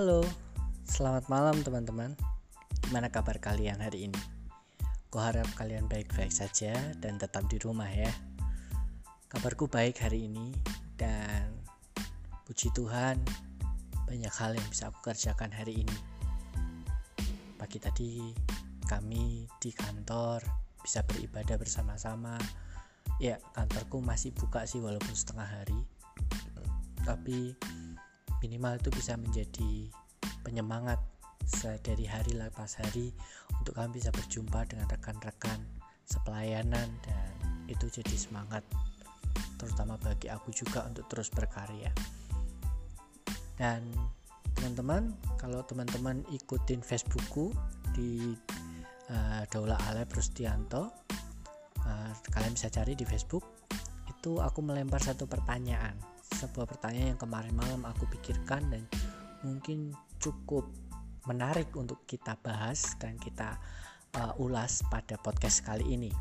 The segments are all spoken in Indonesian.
Halo, selamat malam teman-teman. Gimana kabar kalian hari ini? harap kalian baik-baik saja dan tetap di rumah ya. Kabarku baik hari ini dan puji Tuhan banyak hal yang bisa aku kerjakan hari ini. Pagi tadi kami di kantor bisa beribadah bersama-sama. Ya, kantorku masih buka sih walaupun setengah hari. Tapi minimal itu bisa menjadi penyemangat dari hari lepas hari untuk kami bisa berjumpa dengan rekan-rekan sepelayanan dan itu jadi semangat terutama bagi aku juga untuk terus berkarya. Dan teman-teman kalau teman-teman ikutin Facebookku di uh, Daula Ale Prustianto uh, kalian bisa cari di Facebook itu aku melempar satu pertanyaan sebuah pertanyaan yang kemarin malam aku pikirkan dan mungkin cukup menarik untuk kita bahas dan kita uh, ulas pada podcast kali ini.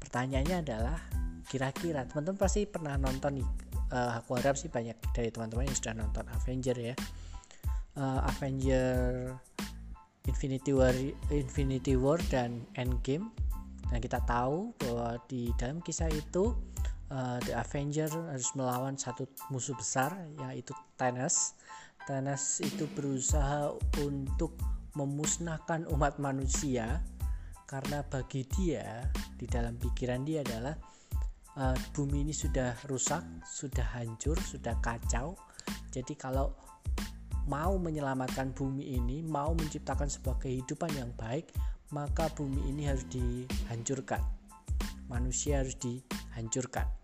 Pertanyaannya adalah kira-kira teman-teman pasti pernah nonton nih. Uh, aku harap sih banyak dari teman-teman yang sudah nonton Avenger ya. Uh, Avenger Infinity War Infinity War dan Endgame. Nah, kita tahu bahwa di dalam kisah itu uh, The Avenger harus melawan satu musuh besar yaitu Thanos. Thanos itu berusaha untuk memusnahkan umat manusia karena bagi dia di dalam pikiran dia adalah uh, bumi ini sudah rusak, sudah hancur, sudah kacau. Jadi kalau mau menyelamatkan bumi ini, mau menciptakan sebuah kehidupan yang baik, maka bumi ini harus dihancurkan. Manusia harus dihancurkan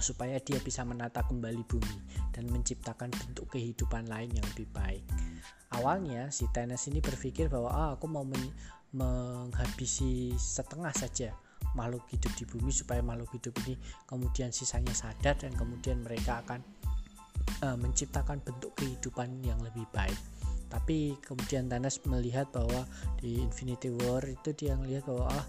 supaya dia bisa menata kembali bumi dan menciptakan bentuk kehidupan lain yang lebih baik. Awalnya si Thanos ini berpikir bahwa ah, aku mau men menghabisi setengah saja makhluk hidup di bumi supaya makhluk hidup ini kemudian sisanya sadar dan kemudian mereka akan uh, menciptakan bentuk kehidupan yang lebih baik. Tapi kemudian Thanos melihat bahwa di Infinity War itu dia melihat bahwa ah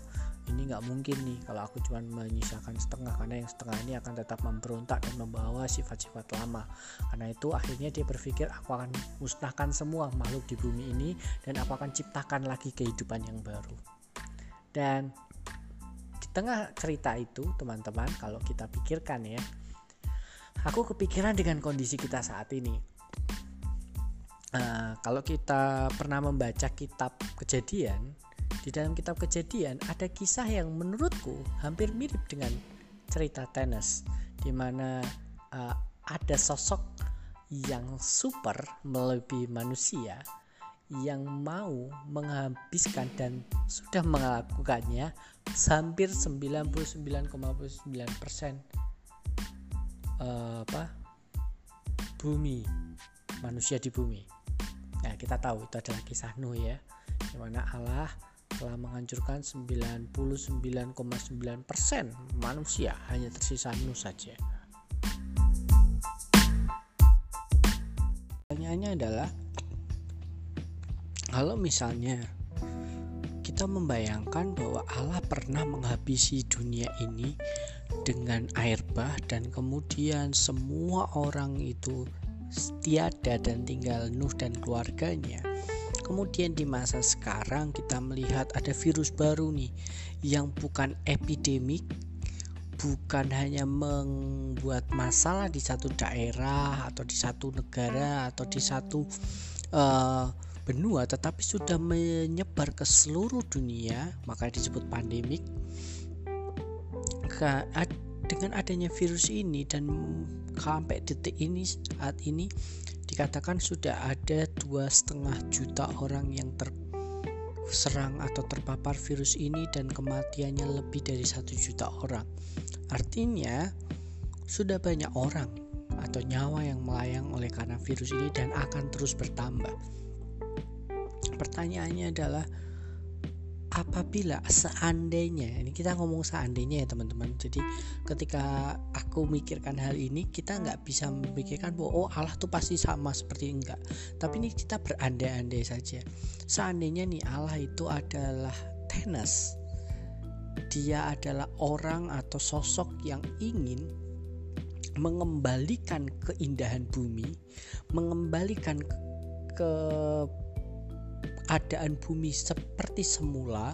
ini nggak mungkin nih kalau aku cuma menyisakan setengah karena yang setengah ini akan tetap memberontak dan membawa sifat-sifat lama. Karena itu akhirnya dia berpikir aku akan musnahkan semua makhluk di bumi ini dan aku akan ciptakan lagi kehidupan yang baru. Dan di tengah cerita itu teman-teman kalau kita pikirkan ya aku kepikiran dengan kondisi kita saat ini. Uh, kalau kita pernah membaca kitab kejadian di dalam kitab kejadian ada kisah yang menurutku hampir mirip dengan cerita tenis di mana uh, ada sosok yang super melebihi manusia yang mau menghabiskan dan sudah melakukannya hampir 99,9% uh, apa bumi manusia di bumi. Nah, kita tahu itu adalah kisah Nuh ya, di mana Allah telah menghancurkan 99,9% manusia hanya tersisa Nuh saja. Pertanyaannya adalah kalau misalnya kita membayangkan bahwa Allah pernah menghabisi dunia ini dengan air bah dan kemudian semua orang itu tiada dan tinggal Nuh dan keluarganya Kemudian di masa sekarang kita melihat ada virus baru nih yang bukan epidemik, bukan hanya membuat masalah di satu daerah atau di satu negara atau di satu uh, benua, tetapi sudah menyebar ke seluruh dunia, maka disebut pandemik. Dengan adanya virus ini dan sampai detik ini saat ini dikatakan sudah ada dua setengah juta orang yang terserang atau terpapar virus ini dan kematiannya lebih dari satu juta orang. Artinya sudah banyak orang atau nyawa yang melayang oleh karena virus ini dan akan terus bertambah. Pertanyaannya adalah apabila seandainya ini kita ngomong seandainya ya teman-teman. Jadi ketika aku mikirkan hal ini kita nggak bisa memikirkan bahwa oh Allah tuh pasti sama seperti enggak. Tapi ini kita berandai-andai saja. Seandainya nih Allah itu adalah tenas. Dia adalah orang atau sosok yang ingin mengembalikan keindahan bumi, mengembalikan ke, ke keadaan bumi seperti semula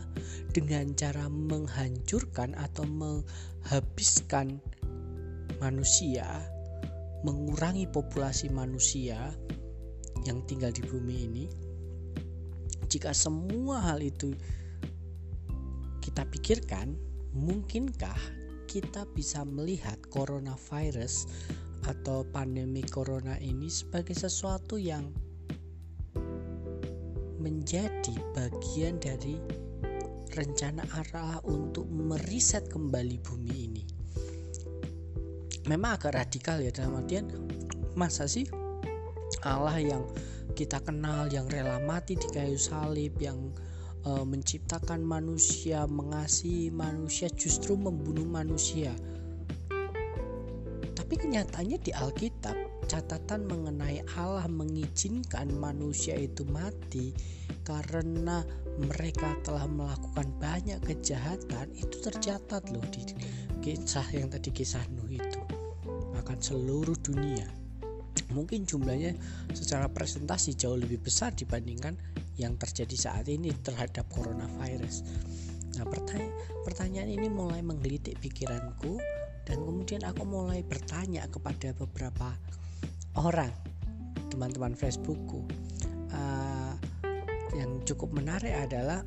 dengan cara menghancurkan atau menghabiskan manusia, mengurangi populasi manusia yang tinggal di bumi ini. Jika semua hal itu kita pikirkan, mungkinkah kita bisa melihat coronavirus atau pandemi corona ini sebagai sesuatu yang menjadi bagian dari rencana Allah untuk meriset kembali bumi ini. Memang agak radikal ya dalam artian masa sih Allah yang kita kenal yang rela mati di kayu salib yang e, menciptakan manusia, mengasihi manusia justru membunuh manusia. Tapi kenyataannya di Alkitab catatan mengenai Allah mengizinkan manusia itu mati karena mereka telah melakukan banyak kejahatan itu tercatat loh di kisah yang tadi kisah Nuh itu. Akan seluruh dunia. Mungkin jumlahnya secara presentasi jauh lebih besar dibandingkan yang terjadi saat ini terhadap coronavirus. Nah pertanyaan, pertanyaan ini mulai menggelitik pikiranku dan kemudian aku mulai bertanya kepada beberapa orang teman-teman Facebookku. Uh, yang cukup menarik adalah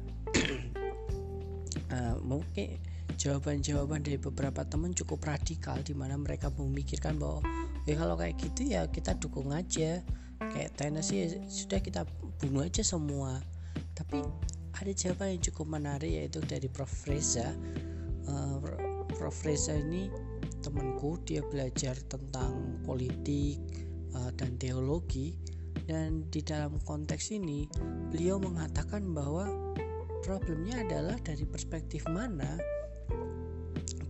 uh, mungkin jawaban-jawaban dari beberapa teman cukup radikal di mana mereka memikirkan bahwa ya kalau kayak gitu ya kita dukung aja. Kayak Tennessee ya sudah kita bunuh aja semua. Tapi ada jawaban yang cukup menarik yaitu dari Prof. Reza. Uh, Prof. Reza ini temanku dia belajar tentang politik uh, dan teologi dan di dalam konteks ini beliau mengatakan bahwa problemnya adalah dari perspektif mana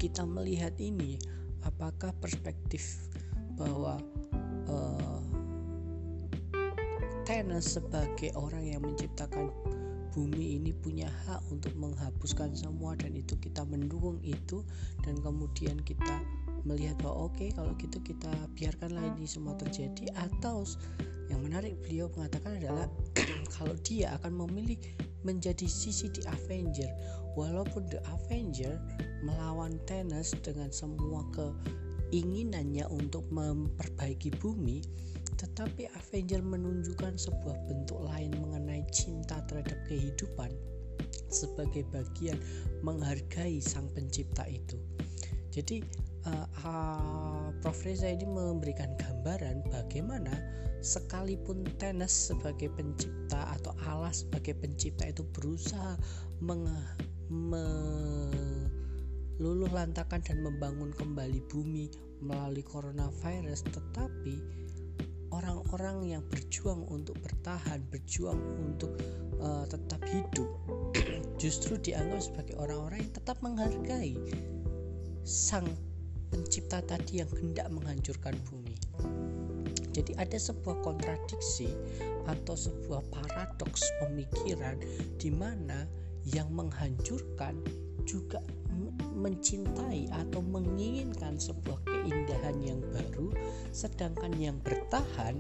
kita melihat ini. Apakah perspektif bahwa uh, Tenes sebagai orang yang menciptakan bumi ini punya hak untuk menghapuskan semua dan itu kita mendukung itu dan kemudian kita melihat bahwa oke okay, kalau gitu kita biarkanlah ini semua terjadi. Atau yang menarik beliau mengatakan adalah kalau dia akan memilih menjadi sisi di Avenger. Walaupun The Avenger melawan Thanos dengan semua keinginannya untuk memperbaiki bumi tetapi Avenger menunjukkan sebuah bentuk lain mengenai cinta terhadap kehidupan sebagai bagian menghargai sang pencipta itu. Jadi uh, Prof. Reza ini memberikan gambaran bagaimana sekalipun Tenes sebagai pencipta atau Allah sebagai pencipta itu berusaha meluluh lantakan dan membangun kembali bumi melalui coronavirus tetapi orang-orang yang berjuang untuk bertahan berjuang untuk uh, tetap hidup justru dianggap sebagai orang-orang yang tetap menghargai sang pencipta tadi yang hendak menghancurkan bumi. Jadi ada sebuah kontradiksi atau sebuah paradoks pemikiran di mana yang menghancurkan juga mencintai atau menginginkan sebuah keindahan yang baru sedangkan yang bertahan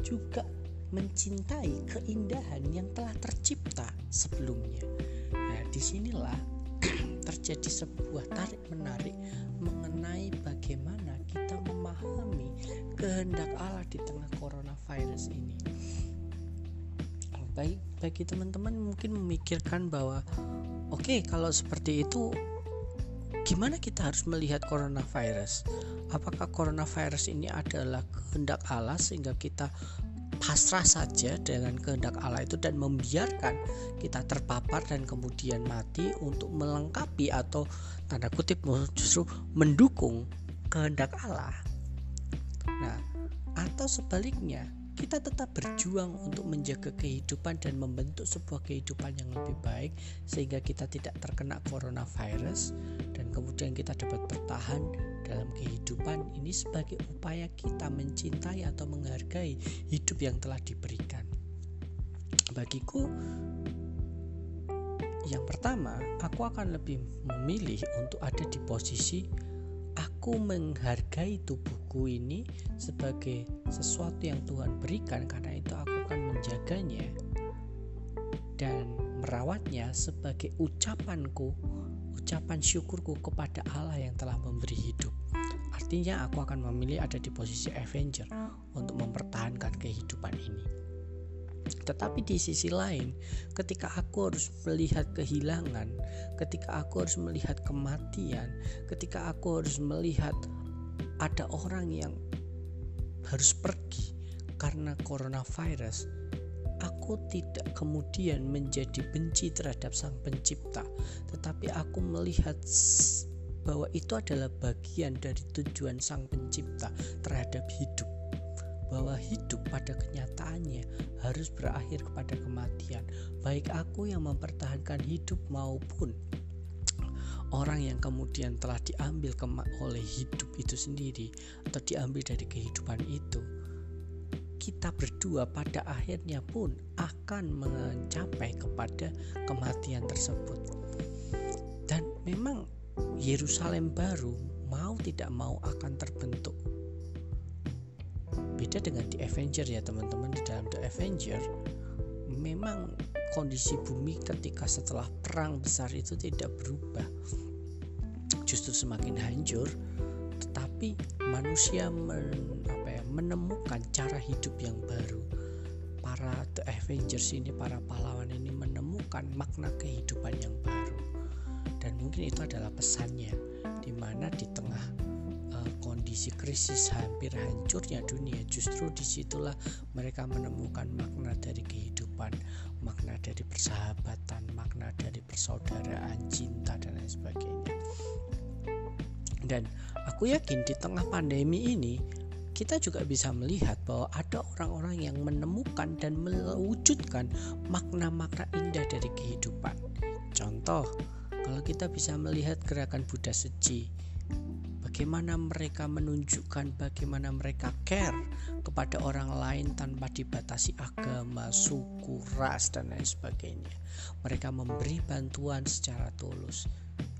juga mencintai keindahan yang telah tercipta sebelumnya. Nah, di sinilah terjadi sebuah tarik menarik mengenai bagaimana kita memahami kehendak Allah di tengah coronavirus ini. Baik bagi teman-teman mungkin memikirkan bahwa oke okay, kalau seperti itu gimana kita harus melihat coronavirus? Apakah coronavirus ini adalah kehendak Allah sehingga kita pasrah saja dengan kehendak Allah itu dan membiarkan kita terpapar dan kemudian mati untuk melengkapi atau tanda kutip justru mendukung kehendak Allah. Nah, atau sebaliknya, kita tetap berjuang untuk menjaga kehidupan dan membentuk sebuah kehidupan yang lebih baik sehingga kita tidak terkena coronavirus dan kemudian kita dapat bertahan dalam kehidupan ini sebagai upaya kita mencintai atau menghargai hidup yang telah diberikan. Bagiku yang pertama, aku akan lebih memilih untuk ada di posisi aku menghargai tubuhku ini sebagai sesuatu yang Tuhan berikan karena itu aku akan menjaganya dan merawatnya sebagai ucapanku ucapan syukurku kepada Allah yang telah memberi hidup. Artinya aku akan memilih ada di posisi Avenger untuk mempertahankan kehidupan ini tetapi di sisi lain, ketika aku harus melihat kehilangan, ketika aku harus melihat kematian, ketika aku harus melihat ada orang yang harus pergi karena coronavirus, aku tidak kemudian menjadi benci terhadap Sang Pencipta, tetapi aku melihat bahwa itu adalah bagian dari tujuan Sang Pencipta terhadap hidup bahwa hidup pada kenyataannya harus berakhir kepada kematian, baik aku yang mempertahankan hidup maupun orang yang kemudian telah diambil oleh hidup itu sendiri atau diambil dari kehidupan itu. Kita berdua pada akhirnya pun akan mencapai kepada kematian tersebut. Dan memang Yerusalem baru mau tidak mau akan terbentuk beda dengan di Avenger ya teman-teman. Di dalam The Avenger memang kondisi bumi ketika setelah perang besar itu tidak berubah. Justru semakin hancur tetapi manusia men, apa ya, menemukan cara hidup yang baru. Para The Avengers ini para pahlawan ini menemukan makna kehidupan yang baru. Dan mungkin itu adalah pesannya di mana di tengah kondisi krisis hampir hancurnya dunia justru di situlah mereka menemukan makna dari kehidupan makna dari persahabatan makna dari persaudaraan cinta dan lain sebagainya dan aku yakin di tengah pandemi ini kita juga bisa melihat bahwa ada orang-orang yang menemukan dan mewujudkan makna-makna indah dari kehidupan. Contoh, kalau kita bisa melihat gerakan Buddha Seji, bagaimana mereka menunjukkan bagaimana mereka care kepada orang lain tanpa dibatasi agama, suku, ras dan lain sebagainya. Mereka memberi bantuan secara tulus.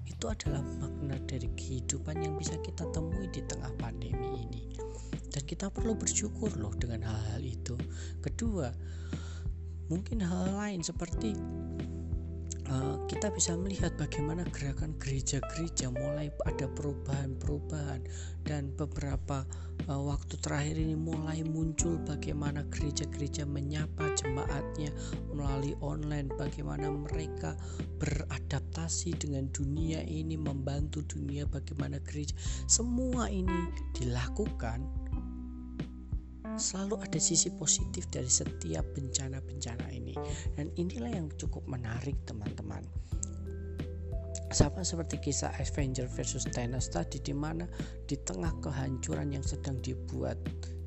Itu adalah makna dari kehidupan yang bisa kita temui di tengah pandemi ini. Dan kita perlu bersyukur loh dengan hal-hal itu. Kedua, mungkin hal lain seperti Eh, kita bisa melihat bagaimana gerakan gereja-gereja mulai ada perubahan-perubahan dan beberapa uh, waktu terakhir ini mulai muncul bagaimana gereja-gereja menyapa jemaatnya melalui online bagaimana mereka beradaptasi dengan dunia ini membantu dunia bagaimana gereja. Semua ini dilakukan selalu ada sisi positif dari setiap bencana-bencana ini. Dan inilah yang cukup menarik teman-teman. Sama seperti kisah Avenger versus Thanos tadi di mana di tengah kehancuran yang sedang dibuat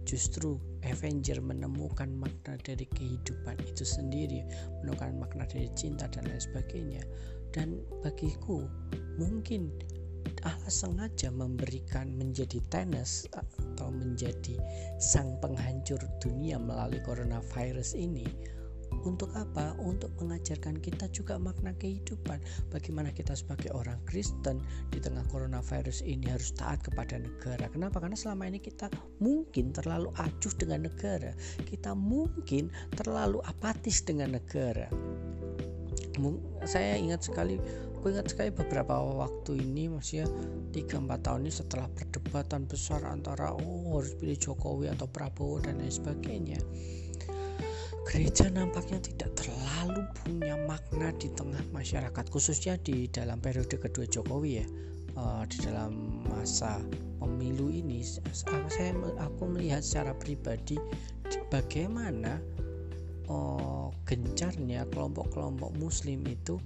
justru Avenger menemukan makna dari kehidupan itu sendiri menemukan makna dari cinta dan lain sebagainya. Dan bagiku mungkin Allah sengaja memberikan menjadi tenis atau menjadi sang penghancur dunia melalui coronavirus ini untuk apa? Untuk mengajarkan kita juga makna kehidupan. Bagaimana kita sebagai orang Kristen di tengah coronavirus ini harus taat kepada negara. Kenapa? Karena selama ini kita mungkin terlalu acuh dengan negara. Kita mungkin terlalu apatis dengan negara. Saya ingat sekali aku ingat sekali beberapa waktu ini masih ya 3-4 tahun ini setelah perdebatan besar antara oh harus pilih Jokowi atau Prabowo dan lain sebagainya gereja nampaknya tidak terlalu punya makna di tengah masyarakat khususnya di dalam periode kedua Jokowi ya uh, di dalam masa pemilu ini. Saya aku melihat secara pribadi bagaimana uh, gencarnya kelompok-kelompok muslim itu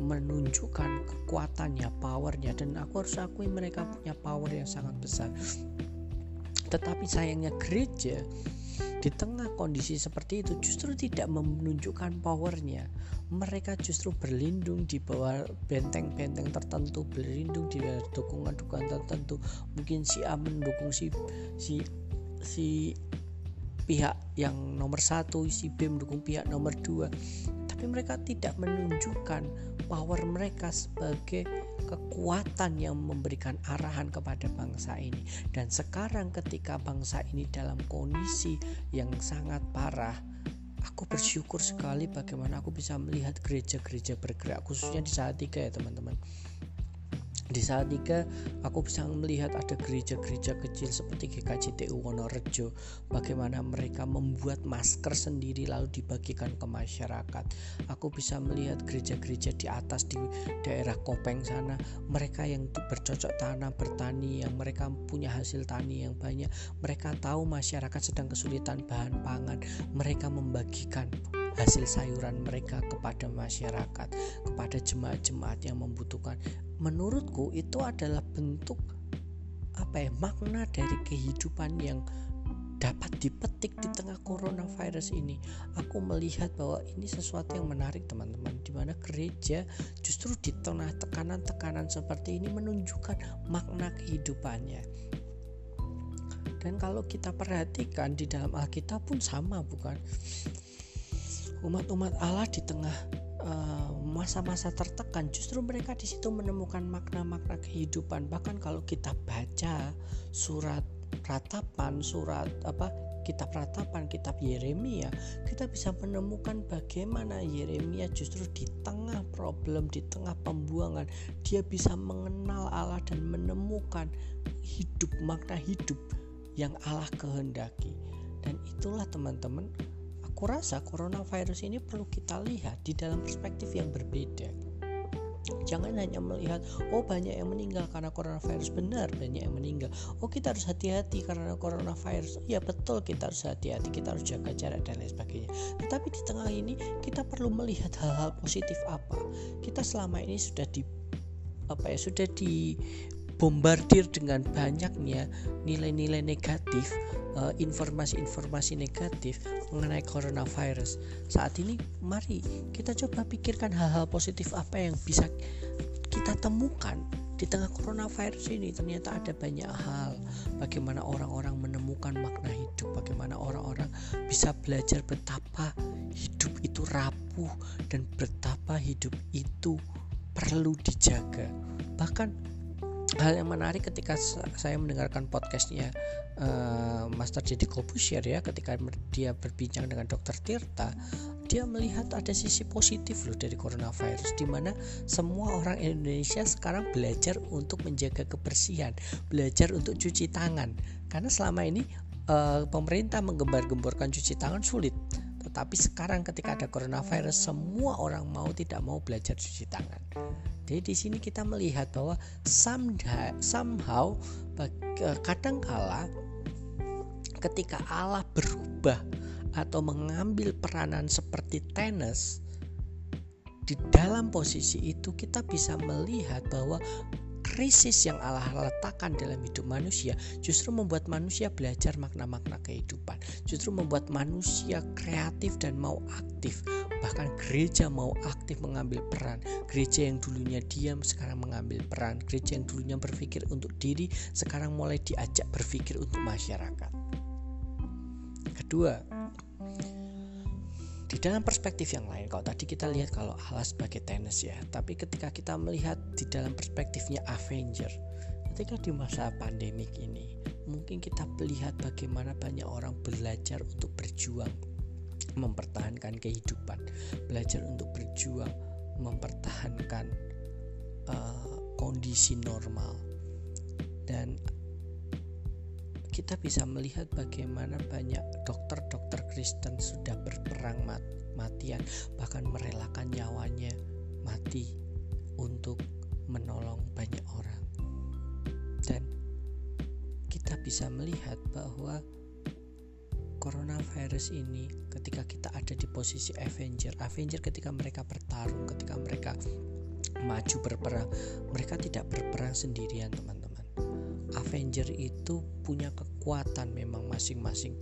menunjukkan kekuatannya, powernya dan aku harus akui mereka punya power yang sangat besar. Tetapi sayangnya gereja di tengah kondisi seperti itu justru tidak menunjukkan powernya. Mereka justru berlindung di bawah benteng-benteng tertentu, berlindung di dukungan-dukungan tertentu. Mungkin si A mendukung si si si pihak yang nomor satu, si B mendukung pihak nomor dua. Tapi mereka tidak menunjukkan power mereka sebagai kekuatan yang memberikan arahan kepada bangsa ini. Dan sekarang ketika bangsa ini dalam kondisi yang sangat parah aku bersyukur sekali bagaimana aku bisa melihat gereja-gereja bergerak khususnya di saat tiga ya teman-teman di saat tiga, aku bisa melihat ada gereja-gereja kecil seperti GKJTU Wonorejo, bagaimana mereka membuat masker sendiri lalu dibagikan ke masyarakat. Aku bisa melihat gereja-gereja di atas di daerah Kopeng sana, mereka yang bercocok tanam bertani, yang mereka punya hasil tani yang banyak, mereka tahu masyarakat sedang kesulitan bahan pangan, mereka membagikan hasil sayuran mereka kepada masyarakat, kepada jemaat-jemaat yang membutuhkan menurutku itu adalah bentuk apa ya makna dari kehidupan yang dapat dipetik di tengah coronavirus ini. Aku melihat bahwa ini sesuatu yang menarik teman-teman di mana gereja justru di tengah tekanan-tekanan seperti ini menunjukkan makna kehidupannya. Dan kalau kita perhatikan di dalam Alkitab pun sama bukan? Umat-umat Allah di tengah Eh, masa-masa uh, tertekan justru mereka di situ menemukan makna-makna kehidupan. Bahkan kalau kita baca surat ratapan surat apa kitab ratapan kitab Yeremia kita bisa menemukan bagaimana Yeremia justru di tengah problem di tengah pembuangan dia bisa mengenal Allah dan menemukan hidup makna hidup yang Allah kehendaki. Dan itulah teman-teman aku rasa coronavirus ini perlu kita lihat di dalam perspektif yang berbeda. Jangan hanya melihat, oh banyak yang meninggal karena coronavirus. Benar, banyak yang meninggal. Oh kita harus hati-hati karena coronavirus. Ya betul kita harus hati-hati, kita harus jaga jarak dan lain sebagainya. Tetapi di tengah ini kita perlu melihat hal-hal positif apa. Kita selama ini sudah di apa ya sudah di bombardir dengan banyaknya nilai-nilai negatif eh, informasi-informasi negatif mengenai coronavirus. Saat ini mari kita coba pikirkan hal-hal positif apa yang bisa kita temukan di tengah coronavirus ini. Ternyata ada banyak hal. Bagaimana orang-orang menemukan makna hidup bagaimana orang-orang bisa belajar betapa hidup itu rapuh dan betapa hidup itu perlu dijaga. Bahkan hal yang menarik ketika saya mendengarkan podcastnya uh, Master Jadi Kobusier ya ketika dia berbincang dengan Dokter Tirta dia melihat ada sisi positif loh dari coronavirus di mana semua orang Indonesia sekarang belajar untuk menjaga kebersihan belajar untuk cuci tangan. Karena selama ini uh, pemerintah menggembar-gemborkan cuci tangan sulit tetapi sekarang ketika ada coronavirus semua orang mau tidak mau belajar cuci tangan. Jadi di sini kita melihat bahwa somehow kadangkala ketika Allah berubah atau mengambil peranan seperti tenis di dalam posisi itu kita bisa melihat bahwa krisis yang Allah letakkan dalam hidup manusia justru membuat manusia belajar makna-makna kehidupan, justru membuat manusia kreatif dan mau aktif. Bahkan gereja mau aktif mengambil peran. Gereja yang dulunya diam sekarang mengambil peran. Gereja yang dulunya berpikir untuk diri sekarang mulai diajak berpikir untuk masyarakat. Kedua, di dalam perspektif yang lain kalau tadi kita lihat kalau Allah sebagai tenis ya tapi ketika kita melihat di dalam perspektifnya Avenger ketika di masa pandemik ini mungkin kita melihat bagaimana banyak orang belajar untuk berjuang mempertahankan kehidupan belajar untuk berjuang mempertahankan uh, kondisi normal. Dan kita bisa melihat bagaimana banyak dokter-dokter Kristen sudah berperang mat matian bahkan merelakan nyawanya mati untuk menolong banyak orang. Dan kita bisa melihat bahwa coronavirus ini ketika kita ada di posisi Avenger Avenger ketika mereka bertarung ketika mereka maju berperang mereka tidak berperang sendirian teman-teman Avenger itu punya kekuatan memang masing-masing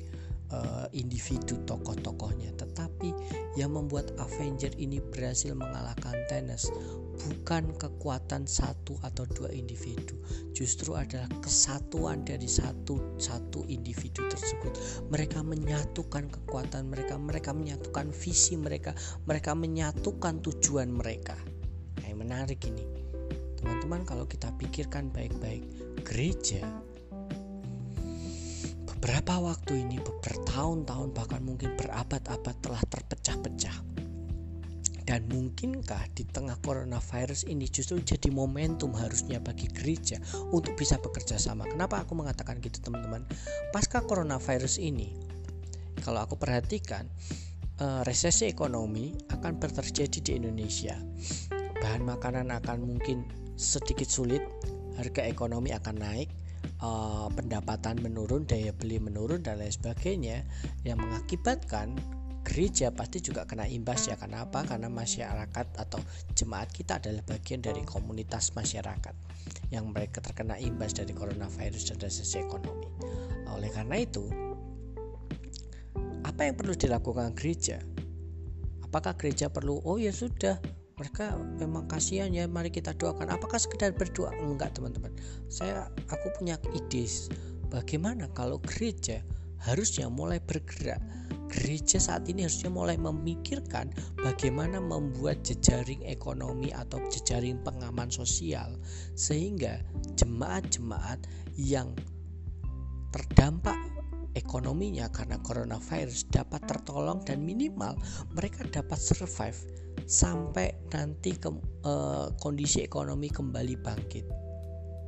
uh, individu tokoh-tokohnya. Tetapi yang membuat Avenger ini berhasil mengalahkan Thanos bukan kekuatan satu atau dua individu justru adalah kesatuan dari satu satu individu tersebut. Mereka menyatukan kekuatan mereka mereka menyatukan visi mereka mereka menyatukan tujuan mereka. Yang menarik ini. Teman-teman kalau kita pikirkan baik-baik gereja beberapa waktu ini bertahun-tahun bahkan mungkin berabad-abad telah terpecah-pecah dan mungkinkah di tengah coronavirus ini justru jadi momentum harusnya bagi gereja untuk bisa bekerja sama? Kenapa aku mengatakan gitu teman-teman? Pasca coronavirus ini, kalau aku perhatikan, eh, resesi ekonomi akan terjadi di Indonesia. Bahan makanan akan mungkin sedikit sulit, harga ekonomi akan naik, uh, pendapatan menurun, daya beli menurun dan lain sebagainya yang mengakibatkan gereja pasti juga kena imbas ya. Karena apa karena masyarakat atau jemaat kita adalah bagian dari komunitas masyarakat yang mereka terkena imbas dari coronavirus dan resesi ekonomi. Oleh karena itu apa yang perlu dilakukan gereja? Apakah gereja perlu oh ya sudah mereka memang kasihan ya mari kita doakan. Apakah sekedar berdoa? Enggak teman-teman. Saya aku punya ide. Bagaimana kalau gereja harusnya mulai bergerak? Gereja saat ini harusnya mulai memikirkan bagaimana membuat jejaring ekonomi atau jejaring pengaman sosial sehingga jemaat-jemaat yang terdampak ekonominya karena coronavirus dapat tertolong dan minimal mereka dapat survive sampai nanti ke, uh, kondisi ekonomi kembali bangkit.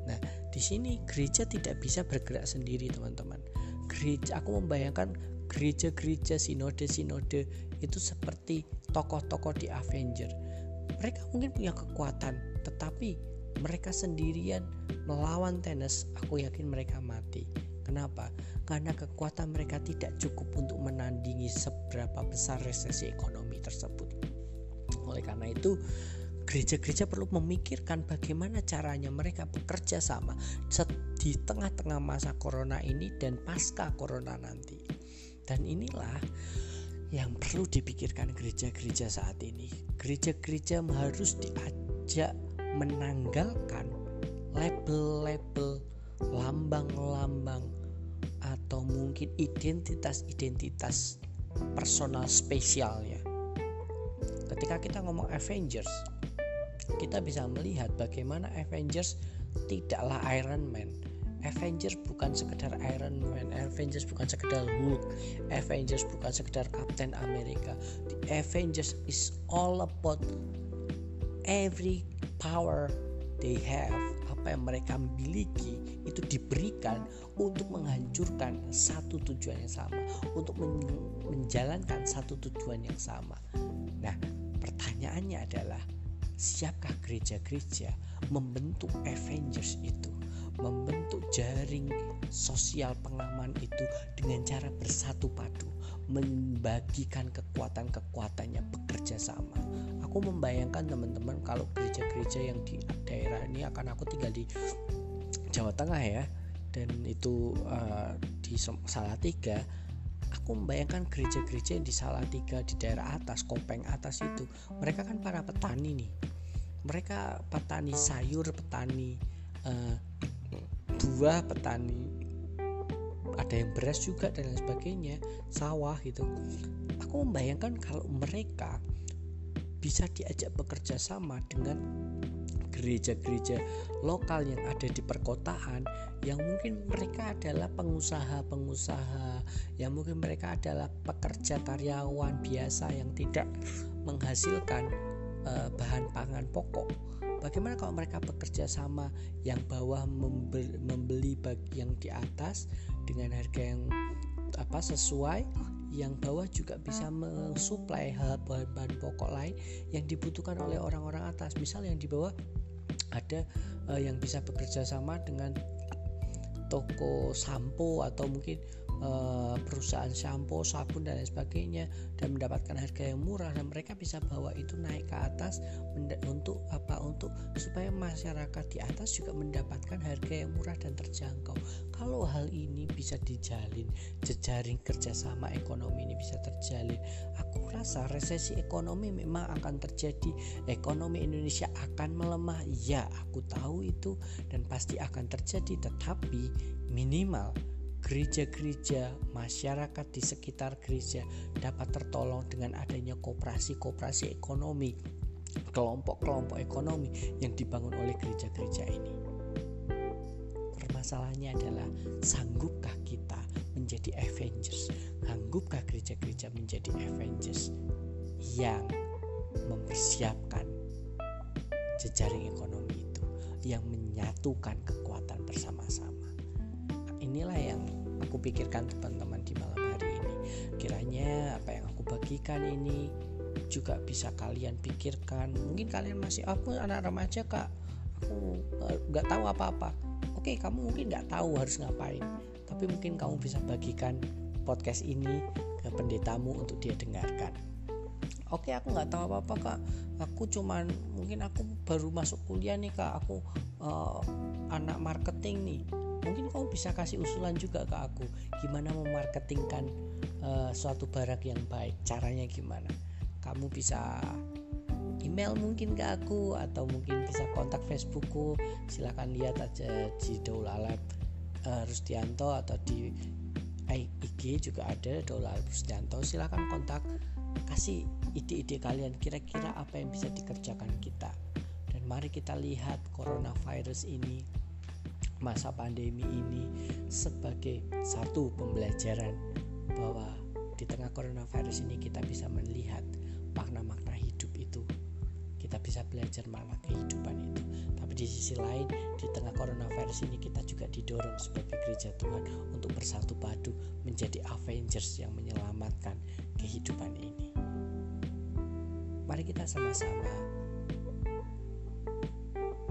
Nah, di sini gereja tidak bisa bergerak sendiri, teman-teman. Gereja, aku membayangkan gereja-gereja sinode-sinode itu seperti tokoh-tokoh di Avenger. Mereka mungkin punya kekuatan, tetapi mereka sendirian melawan tenis, aku yakin mereka mati. Kenapa? Karena kekuatan mereka tidak cukup untuk menandingi seberapa besar resesi ekonomi tersebut. Oleh karena itu, gereja-gereja perlu memikirkan bagaimana caranya mereka bekerja sama di tengah-tengah masa corona ini dan pasca corona nanti. Dan inilah yang perlu dipikirkan gereja-gereja saat ini. Gereja-gereja harus diajak menanggalkan label-label lambang-lambang atau mungkin identitas-identitas personal spesialnya. Ketika kita ngomong Avengers, kita bisa melihat bagaimana Avengers tidaklah Iron Man, Avengers bukan sekedar Iron Man, Avengers bukan sekedar Hulk, Avengers bukan sekedar Captain America. The Avengers is all about every power they have, apa yang mereka miliki itu diberikan untuk menghancurkan satu tujuan yang sama, untuk menjalankan satu tujuan yang sama. Nah, pertanyaannya adalah siapkah gereja-gereja membentuk Avengers itu? membentuk jaring sosial pengaman itu dengan cara bersatu padu membagikan kekuatan-kekuatannya bekerja sama aku membayangkan teman-teman kalau gereja-gereja yang di daerah ini akan aku tinggal di Jawa Tengah ya dan itu uh, di Salatiga aku membayangkan gereja-gereja yang di Salatiga di daerah atas Kopeng atas itu mereka kan para petani nih. Mereka petani sayur petani uh, buah petani ada yang beras juga dan lain sebagainya sawah gitu. Aku membayangkan kalau mereka bisa diajak bekerja sama dengan gereja-gereja lokal yang ada di perkotaan yang mungkin mereka adalah pengusaha-pengusaha yang mungkin mereka adalah pekerja karyawan biasa yang tidak menghasilkan uh, bahan pangan pokok Bagaimana kalau mereka bekerja sama yang bawah membeli, bagi yang di atas dengan harga yang apa sesuai yang bawah juga bisa mensuplai bahan-bahan pokok lain yang dibutuhkan oleh orang-orang atas. Misal yang di bawah ada uh, yang bisa bekerja sama dengan toko sampo atau mungkin Eh, perusahaan shampoo, sabun dan lain sebagainya dan mendapatkan harga yang murah dan mereka bisa bawa itu naik ke atas untuk apa untuk supaya masyarakat di atas juga mendapatkan harga yang murah dan terjangkau. Kalau hal ini bisa dijalin, jejaring kerjasama ekonomi ini bisa terjalin, aku rasa resesi ekonomi memang akan terjadi. Ekonomi Indonesia akan melemah, ya aku tahu itu dan pasti akan terjadi, tetapi minimal gereja-gereja, masyarakat di sekitar gereja dapat tertolong dengan adanya kooperasi-kooperasi ekonomi kelompok-kelompok ekonomi yang dibangun oleh gereja-gereja ini. Permasalahannya adalah sanggupkah kita menjadi Avengers? Sanggupkah gereja-gereja menjadi Avengers yang mempersiapkan jejaring ekonomi itu yang menyatukan kekuatan bersama-sama. Inilah yang aku pikirkan teman-teman di malam hari ini. Kiranya apa yang aku bagikan ini juga bisa kalian pikirkan. Mungkin kalian masih aku anak remaja kak. Aku nggak tahu apa-apa. Oke kamu mungkin nggak tahu harus ngapain tapi mungkin kamu bisa bagikan podcast ini ke pendetamu untuk dia dengarkan. Oke aku nggak tahu apa-apa kak. Aku cuman mungkin aku baru masuk kuliah nih kak. Aku uh, anak marketing nih mungkin kamu bisa kasih usulan juga ke aku. Gimana memarketingkan uh, suatu barang yang baik? Caranya gimana? Kamu bisa email mungkin ke aku atau mungkin bisa kontak Facebookku. Silahkan lihat aja di Daul Alap uh, Rustianto atau di IG juga ada Daul Alap Rustianto silahkan kontak kasih ide-ide kalian kira-kira apa yang bisa dikerjakan kita. Dan mari kita lihat coronavirus ini masa pandemi ini sebagai satu pembelajaran bahwa di tengah coronavirus ini kita bisa melihat makna-makna hidup itu. Kita bisa belajar makna kehidupan itu. Tapi di sisi lain di tengah coronavirus ini kita juga didorong sebagai gereja Tuhan untuk bersatu padu menjadi Avengers yang menyelamatkan kehidupan ini. Mari kita sama-sama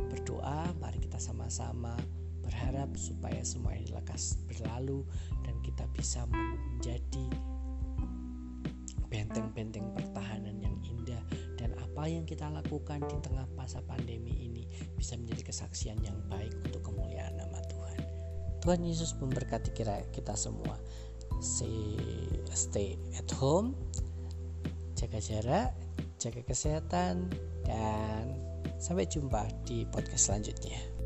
berdoa mari kita sama-sama berharap supaya semua ini lekas berlalu dan kita bisa menjadi benteng-benteng pertahanan yang indah dan apa yang kita lakukan di tengah masa pandemi ini bisa menjadi kesaksian yang baik untuk kemuliaan nama Tuhan. Tuhan Yesus memberkati kira kita semua. Stay, stay at home, jaga jarak, jaga kesehatan, dan sampai jumpa di podcast selanjutnya.